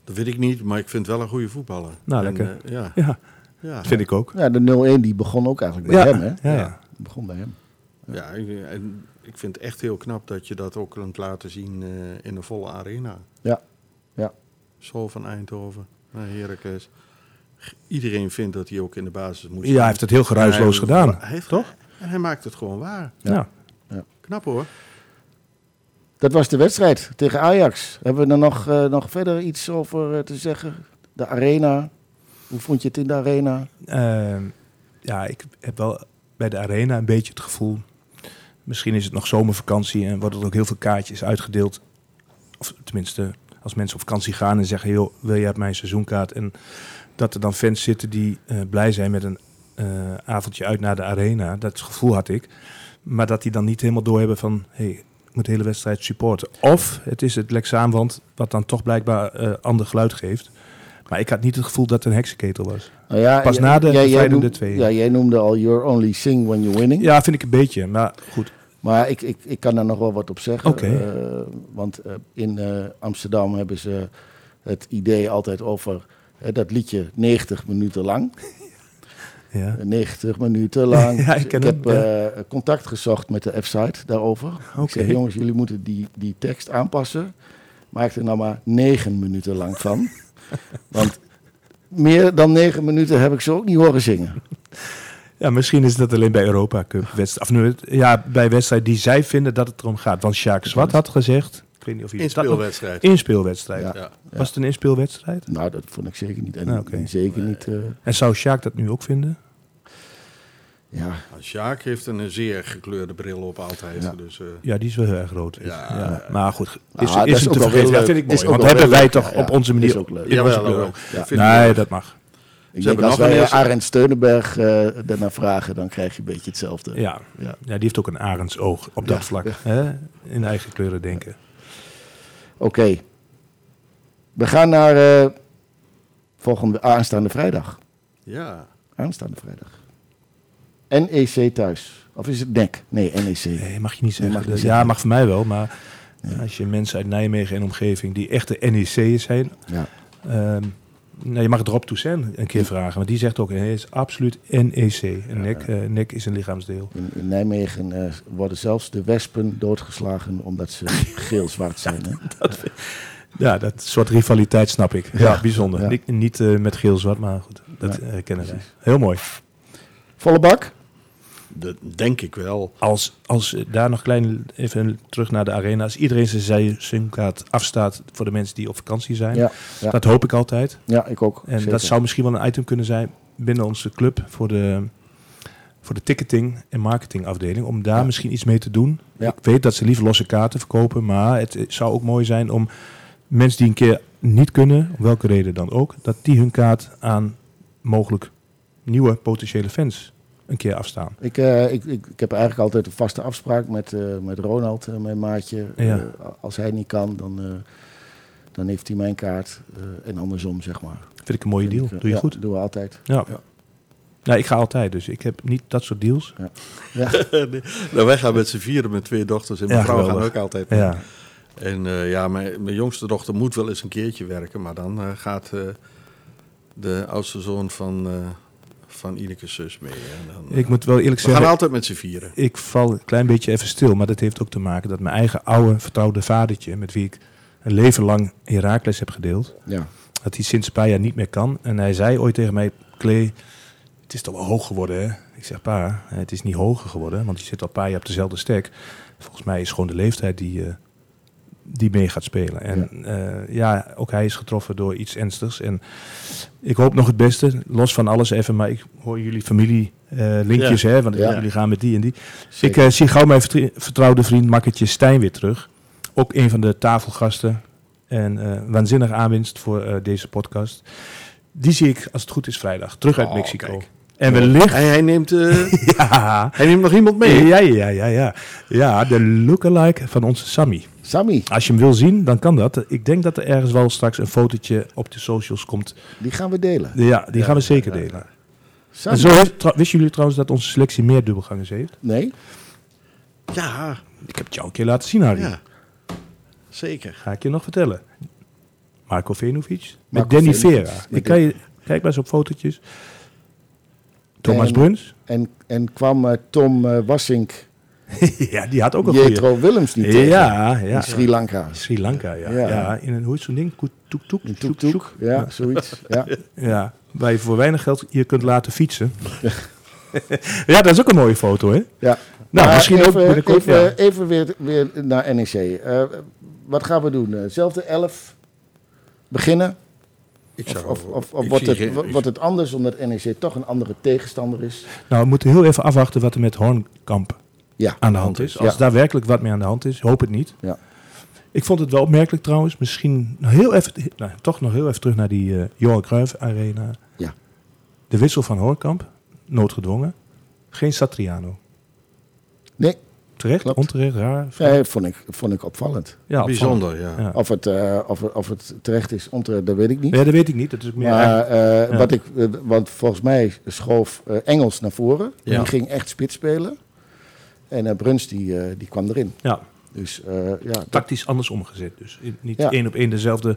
Dat weet ik niet, maar ik vind wel een goede voetballer. Nou, En, lekker. eh, ja, ja, ja. dat vind ik ook. Ja, de 0-1 die begon ook eigenlijk bij Ja, hem. Hè? ja, ja. Die begon bij hem. Ja, en ik vind het echt heel knap dat je dat ook kunt laten zien eh, in een volle arena. Ja, ja. Zo van Eindhoven naar Heracles. Iedereen vindt dat hij ook in de basis moet Ja, hij heeft het heel geruisloos Hij- gedaan. hij heeft- toch? En hij maakt het gewoon waar. Ja. Knap hoor. Dat was de wedstrijd tegen Ajax. Hebben we er nog, eh, nog verder iets over eh, te zeggen? De arena. Hoe vond je het in de arena? Ehm, ja, ik heb wel bij de arena een beetje het gevoel. Misschien is het nog zomervakantie en worden er ook heel veel kaartjes uitgedeeld. Of tenminste, als mensen op vakantie gaan en zeggen: joh, wil je uit mijn seizoenkaart? En dat er dan fans zitten die eh, blij zijn met een eh, avondje uit naar de arena. Dat gevoel had ik. Maar dat die dan niet helemaal doorhebben van: hey, ik moet de hele wedstrijd supporten. Of het is het Lexaanwand, wat dan toch blijkbaar eh, ander geluid geeft. Maar ik had niet het gevoel dat het een heksenketel was. Nou ja, Pas na de jij- jij twee. Ja, jij noemde al You're Only Sing When You're Winning. Ja, vind ik een beetje. Maar goed. Maar ik, ik, ik kan daar nog wel wat op zeggen. Oké. Eh, want eh, in eh, Amsterdam hebben ze het idee altijd over eh, dat liedje 90 minuten lang. Ja. 90 minuten lang. Ja, ik ken heb hem, eh, contact gezocht met de F-site daarover. Ik Oké. zeg, jongens, jullie moeten die, die tekst aanpassen. Maak er nou maar 9 minuten lang van. Want meer dan 9 minuten heb ik ze ook niet horen zingen. ja, misschien is dat alleen bij Europa Cup wedstrijd. Of nu, ja, bij wedstrijd die zij vinden dat het erom gaat. Want Sjaak Zwart had gezegd. Ik weet niet of Inspeelwedstrijd. Inspeelwedstrijd. Ja. Ja. Was het een inspeelwedstrijd? Nou, dat vond ik zeker niet. En Ah, en zeker niet. eh, En zou Sjaak dat nu ook vinden? Ja, Nou, Sjaak heeft een zeer gekleurde bril op altijd. Ja. Dus, eh, Ja, die is wel heel erg rood. Ja. Maar goed, Ah, is, dat is, is hem ook te heel Dat vind leuk. ik mooi. Is ook Want hebben wij leuk, toch ja, op onze manier... Is ook leuk. Ja. Nee, dat mag. ik hebben denk als nog een wij eerste- Arend Steunenberg eh daarna vragen, dan krijg je een beetje hetzelfde. Ja. Ja. ja, die heeft ook een arendsoog op Ja. dat vlak. Hè? In eigen kleuren denken. Oké. We gaan naar eh, volgende aanstaande vrijdag. Ja. Aanstaande vrijdag. NEC thuis. Of is het NEC? Nee, NEC. Nee, mag je niet zeggen. mag je niet zeggen. ja, mag voor mij wel. Maar als je mensen uit Nijmegen en omgeving die echte NEC'ers zijn... Ja. nou, je mag het Rob Toussaint een keer vragen. Want die zegt ook, hij is absoluut NEC. En nek, eh, nek is een lichaamsdeel. In, in Nijmegen eh, worden zelfs de wespen doorgeslagen omdat ze geel-zwart zijn. Hè? Ja, dat soort rivaliteit snap ik. Ja, Ja. bijzonder. Ja. Niet, niet eh, met geel-zwart, maar goed. Dat Ja. eh, kennen wij. Heel mooi. Volle bak? Dat denk ik wel. Als, als daar nog klein even terug naar de arena. Als iedereen zijn seizoenkaart afstaat voor de mensen die op vakantie zijn. Ja, ja. Dat hoop ik altijd. ja ik ook. En zeker. dat zou misschien wel een item kunnen zijn binnen onze club voor de, voor de ticketing en marketingafdeling. Om daar Ja. misschien iets mee te doen. Ja. Ik weet dat ze liever losse kaarten verkopen. Maar het zou ook mooi zijn om mensen die een keer niet kunnen, om welke reden dan ook, dat die hun kaart aan mogelijk nieuwe potentiële fans een keer afstaan. Ik, eh, ik, ik, ik heb eigenlijk altijd een vaste afspraak met, eh, met Ronald, eh, mijn maatje. Ja. Eh, als hij niet kan, dan, eh, dan heeft hij mijn kaart. eh, en andersom, zeg maar. Vind ik een mooie deal. Ik, Doe je ja, goed. doen we altijd. Ja. Ja. Ja, ik ga altijd, dus ik heb niet dat soort deals. Ja. nou, wij gaan met z'n vieren met twee dochters en Ja, mijn vrouw gaan ook altijd mee. Ja, En eh, ja, mijn, mijn jongste dochter moet wel eens een keertje werken, maar dan eh, gaat eh, de oudste zoon van, eh van Ineke zus mee. En dan, Ik moet wel eerlijk we gaan zeggen, altijd met z'n vieren. ik val een klein beetje even stil. Maar dat heeft ook te maken dat mijn eigen oude vertrouwde vadertje, met wie ik een leven lang Herakles heb gedeeld, Ja. dat hij sinds een paar jaar niet meer kan. En hij zei ooit tegen mij, Klee, het is toch wel hoog geworden hè? Ik zeg, pa, het is niet hoger geworden, want je zit al een paar jaar op dezelfde stek. Volgens mij is gewoon de leeftijd die, eh, die mee gaat spelen. En ja. ja, ook hij is getroffen door iets ernstigs. En ik hoop nog het beste, los van alles even, maar ik hoor jullie familie eh, linkjes, hè, want Ja. jullie gaan met die en die. Zeker. Ik eh, zie gauw mijn vertrouwde vriend Makketje Stijn weer terug. Ook een van de tafelgasten. En eh waanzinnig aanwinst voor eh, deze podcast. Die zie ik, als het goed is, vrijdag. Terug uit Oh, Mexico. kijk. En wellicht... Hij, hij, neemt, eh, Ja, hij neemt nog iemand mee. ja, ja, ja, ja. Ja, de lookalike van onze Sammy. Sammy, Als je hem wil zien, dan kan dat. Ik denk dat er ergens wel straks een fotootje op de socials komt. die gaan we delen. Ja, die Ja, gaan we zeker ja, delen. En zo heeft, wisten jullie trouwens dat onze selectie meer dubbelgangers heeft? Nee? Ja, Ik heb het jou een keer laten zien, Harry. ja. Zeker. Ga ik je nog vertellen. Marco Venovic met Danny. Vera. Ik kan je, kijk maar eens op fotootjes. Thomas En- Bruns. En, en kwam eh, Tom eh, Wassink, ja, die had ook een goede. Jetro Willems niet tegen Ja, ja. in Sri Lanka. Sri Lanka, ja. Ja. ja. in een, hoe is zo'n ding? Toek, toek, In toek, Toek ja, zoiets. Ja. Ja, waar je voor weinig geld je kunt laten fietsen. ja, dat is ook een mooie foto, hè? Ja. Nou, Maar misschien even, ook binnenkort. Even, ja. even weer, weer naar NEC. Eh, wat gaan we doen? Zelfde elf beginnen? Ik Of, zou, of, of, of ik wordt, het, geen- wo- ik- wordt het anders omdat NEC toch een andere tegenstander is? Nou, we moeten heel even afwachten wat er met Hornkamp Ja. aan de hand is. Als Ja. daar werkelijk wat mee aan de hand is, hoop het niet. Ja. Ik vond het wel opmerkelijk trouwens. Misschien heel even, nou, toch nog heel even terug naar die eh Johan Cruijff Arena. Ja. De wissel van Hoorkamp, noodgedwongen. Geen Satriano. Nee, Terecht, Klopt. onterecht, raar. nee, vond, ik, vond ik opvallend. Ja, bijzonder, ja. Ja. Of het, eh, of, of het terecht is, onterecht, dat weet ik niet. Ja, dat weet ik niet. Dat is ook meer Maar eh, Ja. wat ik, want volgens mij schoof Engels naar voren. Ja. Die ging echt spits spelen. En eh, Bruns die, eh, die kwam erin. ja, Dus eh, ja, dat- tactisch anders omgezet. Dus niet Ja. één op één dezelfde.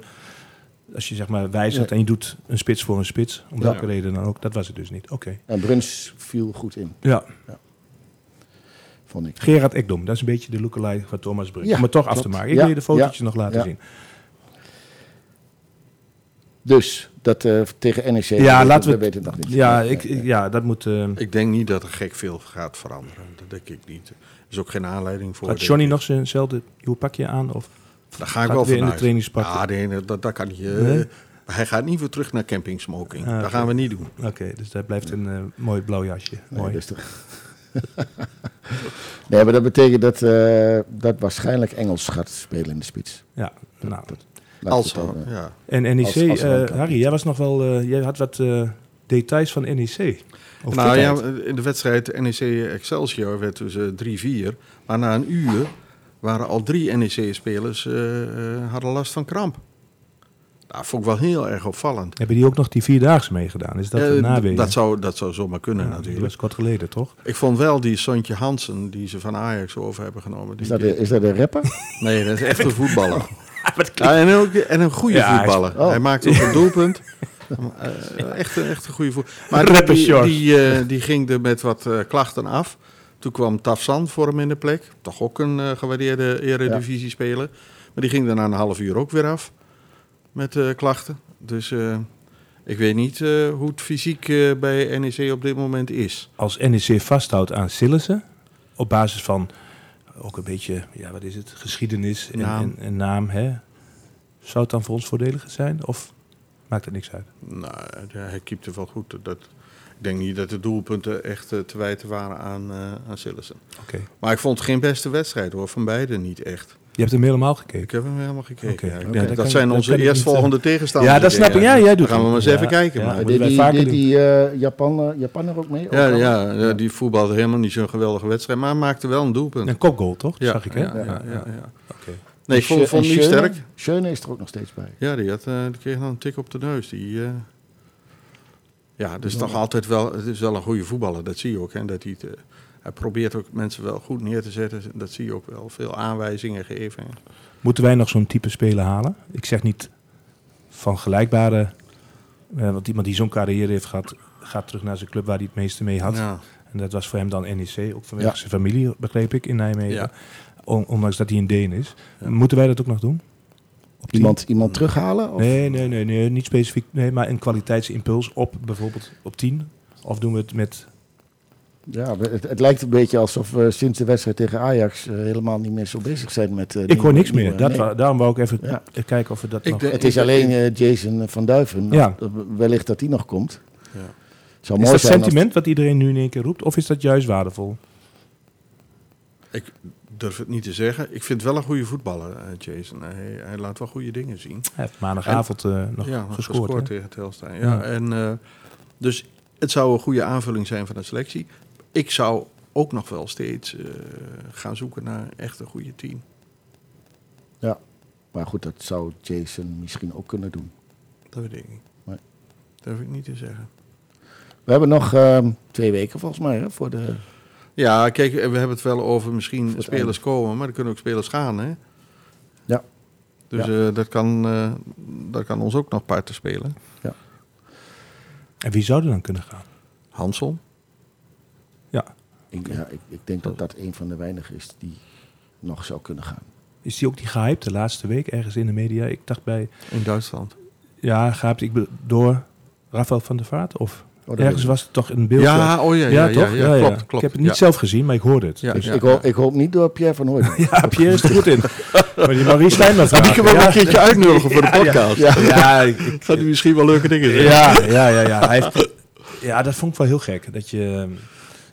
Als je zeg maar wijzigt en je doet een spits voor een spits, om welke reden dan ook, dat was het dus niet. Oké. en Bruns viel goed in, Ja, vond ik. Gerard Ekdom, dat is een beetje de lookalike van Thomas. Ja, Om het toch af te maken. Ik wil je de fotootjes nog laten zien. Dus dat eh, tegen NEC, Ja, dat, laten we dat ik nog niet. Ja, ik, ja dat moet... eh Ik denk niet dat er gek veel gaat veranderen. Dat denk ik niet. Er is ook geen aanleiding voor. had Johnny nog zijnzelfde nieuwe pakje aan? Of Daar ga ik gaat wel weer in de trainingspak? Ja, nee, dat, dat kan niet. eh, Nee? Hij gaat niet weer terug naar camping smoking. Ah, dat gaan we niet doen. Oké, dus dat blijft een mooi blauw jasje. Nee, mooi. dus toch- nee, maar dat betekent dat, eh, dat waarschijnlijk Engels gaat spelen in de spits. Ja, nou. Als, dan, eh, ja. En NEC, Als- als eh. Harry, jij was nog wel, eh, jij had wat eh, details van NEC. Nou ja, in de wedstrijd NEC Excelsior werd dus eh, 3-4. Maar na een uur waren al drie NEC-spelers eh, eh, hadden last van kramp. Dat vond ik wel heel erg opvallend. Hebben die ook nog die vierdaagse meegedaan? Is dat een nawee? dat, zou, dat zou zomaar kunnen Ja, natuurlijk. was kort geleden, toch? Ik vond wel die Sontje Hansen, die ze van Ajax over hebben genomen. Die, is, dat, een- is dat een rapper? Nee, dat is echt een voetballer. Ja, en, ook, en een goede Ja, hij is- voetballer. oh. Hij maakt ook een doelpunt. Eh, echt, een- echt een goede voetballer. Maar Rapper die, die, eh, die ging er met wat eh, klachten af. Toen kwam Tafsan voor hem in de plek. Toch ook een eh, gewaardeerde eredivisie-speler. Maar die ging er na een half uur ook weer af. Met eh, klachten. Dus eh, ik weet niet eh, hoe het fysiek eh, bij NEC op dit moment is. Als NEC vasthoudt aan Sillissen, op basis van ook een beetje, ja, wat is het, geschiedenis en Naam. naam, en, en naam, hè? Zou het dan voor ons voordeliger zijn? Of maakt het niks uit? Nou, ja, hij keepte wel goed. Dat, ik denk niet dat de doelpunten echt eh, te wijten waren aan, eh aan. Oké. Maar ik vond het geen beste wedstrijd hoor, van beiden niet echt. Je hebt hem helemaal gekeken. Ik heb hem helemaal gekeken. Ja. Dat zijn onze niet, eerstvolgende tegenstanders. Ja, dat snap ik. Ja, jij doet Dan gaan we maar eens even kijken. maar. Deed die, deed die eh, Japan, Japaner ook mee? Ja, ja, ja, die voetbalde helemaal niet zo'n geweldige wedstrijd, maar maakte wel een doelpunt. Een kopgoal, toch? Dat zag ik, hè? ja, ja, ja. Nee, ik vond, En vond niet sterk. Schöne is er ook nog steeds bij. Ja, die, had, eh, die kreeg nog een tik op de neus. Die, eh, ja, dus toch altijd wel, het is wel een goede voetballer, dat zie je ook. Hè, dat hij het, eh, hij probeert ook mensen wel goed neer te zetten. Dat zie je ook wel. Veel aanwijzingen geven. Moeten wij nog zo'n type speler halen? Ik zeg niet van gelijkbare... eh, want iemand die zo'n carrière heeft gehad... gaat terug naar zijn club waar hij het meeste mee had. Ja. En dat was voor hem dan NEC. Ook vanwege Ja. zijn familie, begreep ik, in Nijmegen. Ja. Ondanks dat hij een Deen is. Ja. Moeten wij dat ook nog doen? Op tien? Iemand, iemand terughalen? Of? Nee, nee, nee, nee, niet specifiek. Nee, maar een kwaliteitsimpuls op bijvoorbeeld op 10. Of doen we het met. Ja, het, het lijkt een beetje alsof we sinds de wedstrijd tegen Ajax eh, helemaal niet meer zo bezig zijn met... eh, Ik hoor nieuwe- niks meer. Dat nee. wa- daarom wou ik even Ja. eh, kijken of we dat Ik nog. Het is alleen Jason van Duiven. Ja. Dat- Wellicht dat die nog komt. Ja. Het zou is mooi dat zijn als- sentiment wat iedereen nu in één keer roept, of is dat juist waardevol? Ik durf het niet te zeggen. Ik vind het wel een goede voetballer, Jason. Hij, hij laat wel goede dingen zien. Hij heeft maandagavond eh, nog ja, gescoord. tegen Telstar. Ja, Ja. En, eh, dus het zou een goede aanvulling zijn van de selectie. Ik zou ook nog wel steeds eh, gaan zoeken naar echt een goede team. Maar goed, dat zou Jason misschien ook kunnen doen. Dat weet ik niet. Nee. Durf ik niet te zeggen. We hebben nog ehm, twee weken volgens mij hè, voor de... Ja, kijk, we hebben het wel over misschien spelers komen, maar er kunnen ook spelers gaan, hè? Ja. Dus eh, dat, kan, eh, dat kan ons ook nog parten spelen. En wie zou er dan kunnen gaan? Hansel. Ja. Ik, ja, ik, ik denk dat dat een van de weinigen is die nog zou kunnen gaan. Is die ook die gehyped de laatste week ergens in de media? Ik dacht bij. In Duitsland. Ja, gehyped ik door Rafael van der Vaart? Of Oh, dat ergens was het toch een beeld. Ja, oh ja, ja, ja, toch? ja, klopt, klopt. Ik heb het niet Ja. zelf gezien, maar ik hoorde het. Ja, Dus- ja. ik, hoop, ik hoop niet door Pierre van Hooydonk. Ja, Pierre is er goed in. Maar die Marie Heb ik hem ook ja. een keertje uitnodigen voor de podcast? Ja. Ja, ik- ik- Gaat hij misschien wel leuke dingen zeggen? ja, ja, ja, ja. Hij heeft, ja, dat vond ik wel heel gek. Dat je,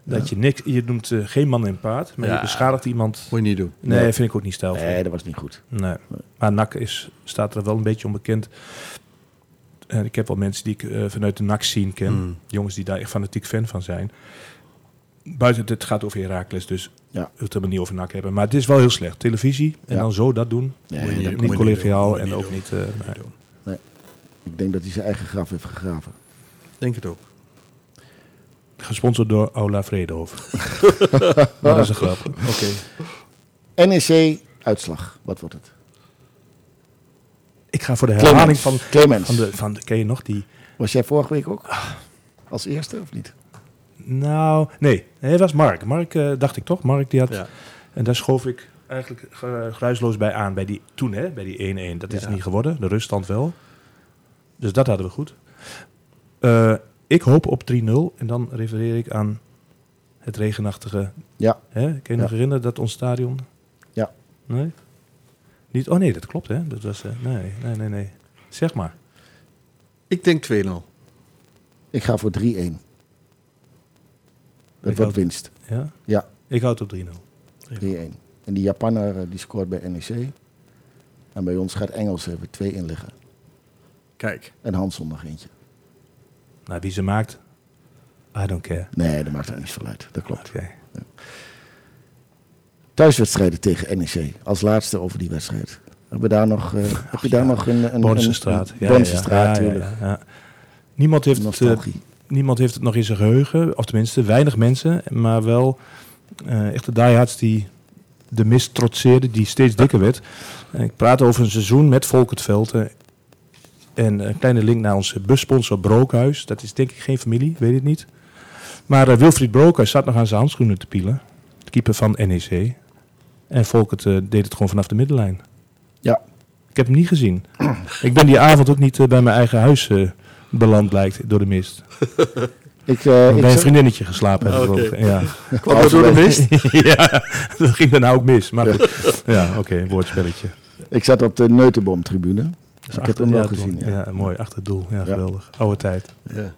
dat je niks, je noemt eh, geen man en paard, maar Ja. je beschadigt iemand. Moet je niet doen. Nee, Nee. vind ik ook niet stijlvol. Nee, dat was niet goed. Nee. Maar NAC is, staat er wel een beetje onbekend. En ik heb wel mensen die ik eh, vanuit de NAC zien ken. Mm. Jongens die daar echt fanatiek fan van zijn. Buiten het gaat over Herakles, dus Ja. we het er niet over NAC hebben. Maar het is wel heel slecht. Televisie en Ja. dan zo dat doen. Nee, Moet je dat- niet collegiaal en niet ook doen. niet... eh, nee. ik denk dat hij zijn eigen graf heeft gegraven. Denk het ook. Gesponsord door Aula Vredehoven. maar dat is een grap. Oké. NEC, uitslag. Wat wordt het? Ik ga voor de herhaling Clemens. van, Clemens. van, de, van de... Ken je nog die... Was jij vorige week ook? Als eerste of niet? Nou, nee. Nee, het was Mark. Mark, eh, dacht ik toch? Mark die had... Ja. En daar schoof ik eigenlijk geruisloos bij aan. Bij die, toen, hè? Bij die 1-1. Dat is Ja. niet geworden. De ruststand wel. Dus dat hadden we goed. Eh, ik hoop op 3-0. En dan refereer ik aan het regenachtige... Ja. Hè? Kun je je nog herinneren dat ons stadion... Ja. Nee? Niet, oh nee, dat klopt hè. Dat was... eh, nee, nee, nee, nee. Zeg maar. Ik denk 2-0. Ik ga voor 3-1. Dat Ik wordt houd- winst. 3-1. Ja? Ja. Ik houd op 3-0. En die Japanner eh, die scoort bij NEC. En bij ons gaat Engels even twee inleggen. Kijk. En Hansson nog eentje. Nou, wie ze maakt... I don't care. Nee, dat maakt er niet veel uit. Dat klopt. Oké. Thuiswedstrijden tegen NEC. Als laatste over die wedstrijd. Hebben we daar nog, eh, heb je daar nog een... een. Een, Bornsestraat, tuurlijk. ja, ja. Niemand, heeft het, eh, niemand heeft het nog in zijn geheugen. Of tenminste, weinig mensen. Maar wel eh echte diehards die de mist trotseerden. Die steeds dikker werd. En ik praat over een seizoen met Volkert Velten. En een kleine link naar onze bussponsor Brookhuis. Dat is denk ik geen familie, weet het niet. Maar eh, Wilfried Brookhuis zat nog aan zijn handschoenen te pielen. De keeper van NEC. En Volkert eh, deed het gewoon vanaf de middenlijn. Ja. Ik heb hem niet gezien. ik ben die avond ook niet eh, bij mijn eigen huis beland, blijkt, door de mist. Ik, eh, bij ik, een vriendinnetje geslapen. Ja. Kwam dat door de mist? ja, dat ging daarna ook mis. Maar goed. Ja, oké, een woordspelletje. ik zat op de Neutenboom-tribune. Dus ik heb hem wel gezien. Ja. Ja. mooi, achter het doel. Ja, geweldig. Oude tijd. Ja.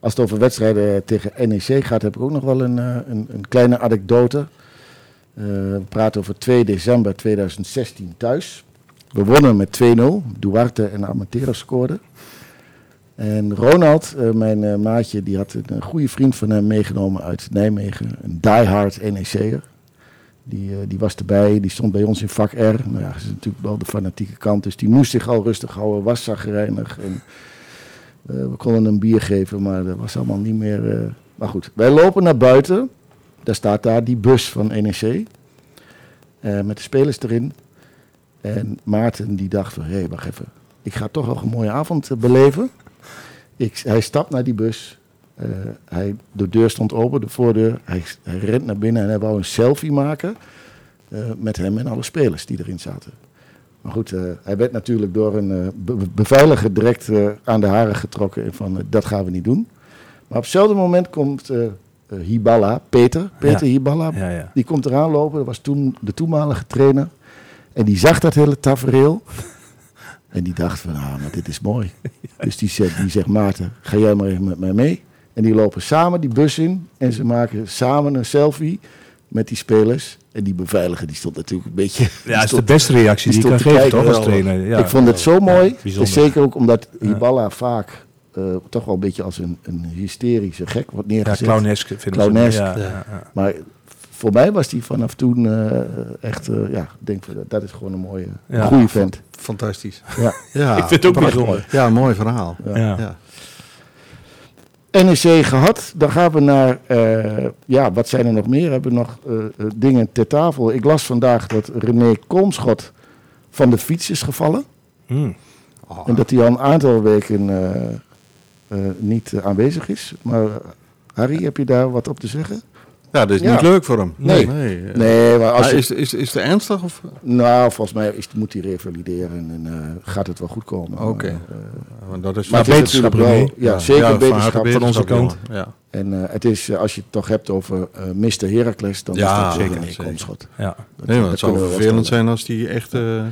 Als het over wedstrijden tegen NEC gaat, heb ik ook nog wel een, eh, een, een kleine anekdote. Eh, we praten over 2 december 2016 thuis. We wonnen met 2-0. Duarte en Amatero scoorden. En Ronald, eh, mijn eh, maatje, die had een, een goede vriend van hem meegenomen uit Nijmegen. Een diehard NEC'er. Die, eh, die was erbij, die stond bij ons in vak R. Nou ja, dat is natuurlijk wel de fanatieke kant. Dus die moest zich al rustig houden, was zagrijnig. En eh, we konden hem bier geven, maar dat was allemaal niet meer... eh, Maar goed, wij lopen naar buiten. daar staat daar die bus van NEC. met de spelers erin. En Maarten die dacht van, hé, wacht even. Ik ga toch nog een mooie avond beleven. Ik, hij stapt naar die bus. Eh, hij, de deur stond open, de voordeur. Hij, hij rent naar binnen en hij wou een selfie maken. eh, met hem en alle spelers die erin zaten. Maar goed, eh, hij werd natuurlijk door een be- be- beveiliger direct aan de haren getrokken. en Van, dat gaan we niet doen. Maar op hetzelfde moment komt Hiballa, Peter, Peter Ja. Hiballa, Ja, ja. die komt eraan lopen. Dat was toen de toenmalige trainer. En die zag dat hele tafereel. En die dacht van, ah, maar dit is mooi. Dus die zegt, die zegt, Maarten, ga jij maar even met mij mee. En die lopen samen die bus in. En ze maken samen een selfie met die spelers. En die beveiliger, die stond natuurlijk een beetje... Ja, dat is de beste reactie die, die je kan geven, kijken. toch, als trainer. Ja, ik vond het zo mooi. Dus zeker ook omdat Ja. Hiballa vaak eh, toch wel een beetje als een, een hysterische gek wordt Ja, neergezet. clownesk vinden ze. Clownesk. Ja, Ja. ja, ja. Maar voor mij was die vanaf toen eh, echt, eh, ja, ik denk dat is gewoon een mooie, Ja. goede vent. Fantastisch. Ja. Ja, Ik vind het ook bijzonder. ja, een mooi verhaal. Ja. NEC gehad, dan gaan we naar, eh, ja, wat zijn er nog meer? Hebben we nog eh, eh, dingen ter tafel? Ik las vandaag dat René Kolmschot van de fiets is gevallen. Hmm. Oh, En dat hij al een aantal weken eh, eh, niet aanwezig is. Maar Harry, heb je daar wat op te zeggen? Ja, dat is Ja. niet leuk voor hem. Nee. nee. eh. Nee, maar als Maar je- is, is, is het ernstig? Of? Nou, volgens mij is, moet hij revalideren en eh, gaat het wel goed komen. Oké. Eh, Want dat is maar wel, René. ja, zeker harte van onze kant. Ja. En eh, het is, eh, als je het toch hebt over eh Mr. Heracles, dan Ja, is dat zeker, een komschot. Ja. Dat- Nee, maar dat het zou vervelend zijn als die echt... eh,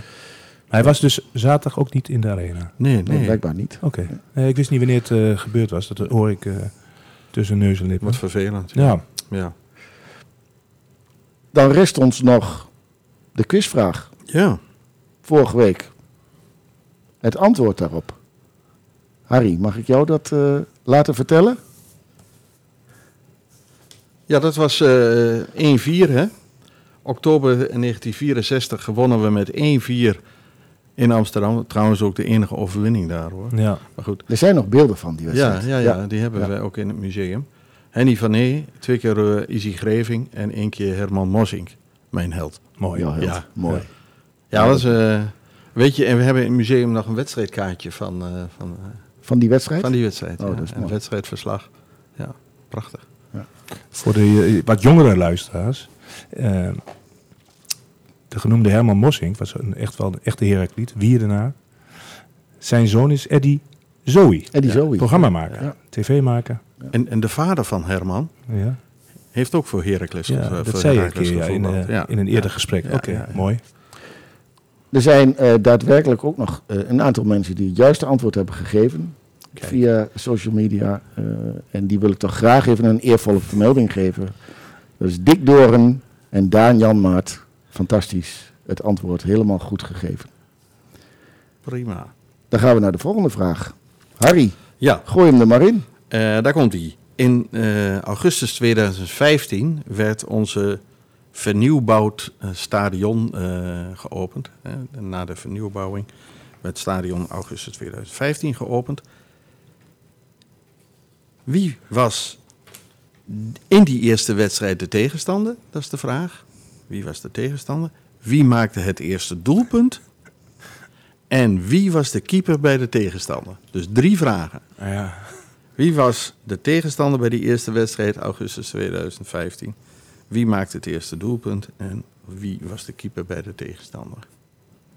Hij was dus zaterdag ook niet in de arena. nee, Nee, nee. blijkbaar niet. Oké. Nee, ik wist niet wanneer het eh, gebeurd was. Dat hoor ik eh, tussen neus en lippen. Wat vervelend. Ja. Ja. Dan rest ons nog de quizvraag. Ja. Vorige week. Het antwoord daarop. Harry, mag ik jou dat eh, laten vertellen? Ja, dat was eh 1-4, hè? Oktober 1964 gewonnen we met 1-4 in Amsterdam. Trouwens ook de enige overwinning daar, hoor. Ja. Maar goed. Er zijn nog beelden van die Ja, wedstrijd. ja, ja, die hebben Ja. we ook in het museum. Henny van Nee, twee keer eh, Izzy Greving en één keer Herman Mossink, mijn held. Mooi. Ja, heel Ja. mooi. Ja, dat is... eh, weet je, en we hebben in het museum nog een wedstrijdkaartje van, eh, van, eh, Van die wedstrijd? van die wedstrijd. Oh, ja. dat is een mooi. wedstrijdverslag. Ja, prachtig. Voor de wat jongere luisteraars. de genoemde Herman Mossink was een, echt wel een echte Herakliet. Wierenaar. Zijn zoon is Eddie Zoe. Eddie Ja, Zoe. Programmamaker. Ja. TV-maker. En, en de vader van Herman Ja, heeft ook voor Heracles ja dat voor zei je een keer ja, in, eh, Ja. in een eerder gesprek. Ja, Oké, ja, ja. mooi. Er zijn eh, daadwerkelijk ook nog eh, een aantal mensen die het juiste antwoord hebben gegeven. Kijk. Via social media. eh, en die wil ik toch graag even een eervolle vermelding geven. Dat is Dick Doren en Daan Janmaat. Fantastisch. Het antwoord helemaal goed gegeven. Prima. Dan gaan we naar de volgende vraag. Harry, Ja, gooi hem er maar in. Eh, daar komt hij. In eh, augustus 2015 werd onze vernieuwbouwd eh, stadion geopend. na de vernieuwbouwing werd het stadion augustus 2015 geopend. Wie was in die eerste wedstrijd de tegenstander? Dat is de vraag. Wie was de tegenstander? Wie maakte het eerste doelpunt? En wie was de keeper bij de tegenstander? Dus drie vragen. Ja. Wie was de tegenstander bij die eerste wedstrijd augustus 2015? Wie maakte het eerste doelpunt en wie was de keeper bij de tegenstander?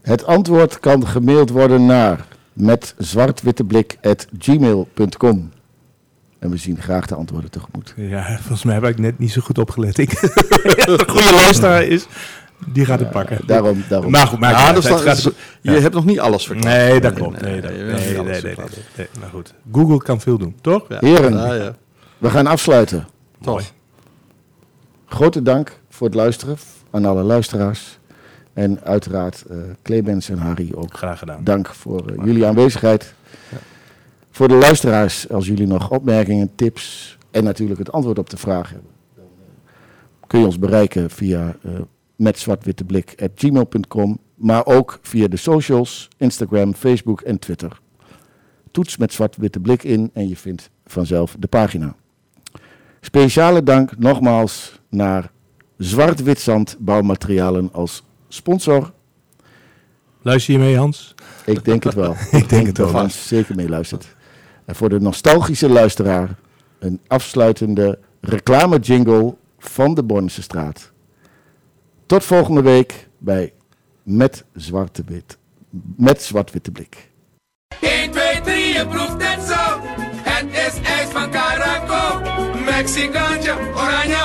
Het antwoord kan gemaild worden naar met zwartwitteblik.gmail.com. En we zien graag de antwoorden tegemoet. ja, volgens mij heb ik net niet zo goed opgelet. Ik, een goede luisteraar is, die gaat het pakken. Daarom, daarom. Maar goed, maakt Ja, dan- gaat- je hebt nog niet alles verklapt. Nee, dat klopt. Nee, nee, dat- nee, nee, Maar goed, Google kan veel doen, toch? Ja. Heren. Ja, ja. We gaan afsluiten. Toch. Grote dank voor het luisteren aan alle luisteraars. En uiteraard eh Clemens en Harry ook. Graag gedaan. Dank voor eh, jullie aanwezigheid. Voor de luisteraars, als jullie nog opmerkingen, tips en natuurlijk het antwoord op de vraag hebben, dan eh, kun je ons bereiken via met zwartwitteblik.gmail.com, maar ook via de socials, Instagram, Facebook en Twitter. Toets met zwart-witte blik in en je vindt vanzelf de pagina. Speciale dank nogmaals naar Zwart-Wit Bouwmaterialen als sponsor. Luister je mee, Hans? Ik denk het wel. Ik denk het wel. Hans zeker meeluistert. En voor de nostalgische luisteraar een afsluitende reclame jingle van de Bornse straat. Tot volgende week bij Met Zwarte Wit. Met Zwart-Witte Blik. 1, 2, 3, je proeft het zo. Het is ijs van Caraco. Mexicaantje, oranje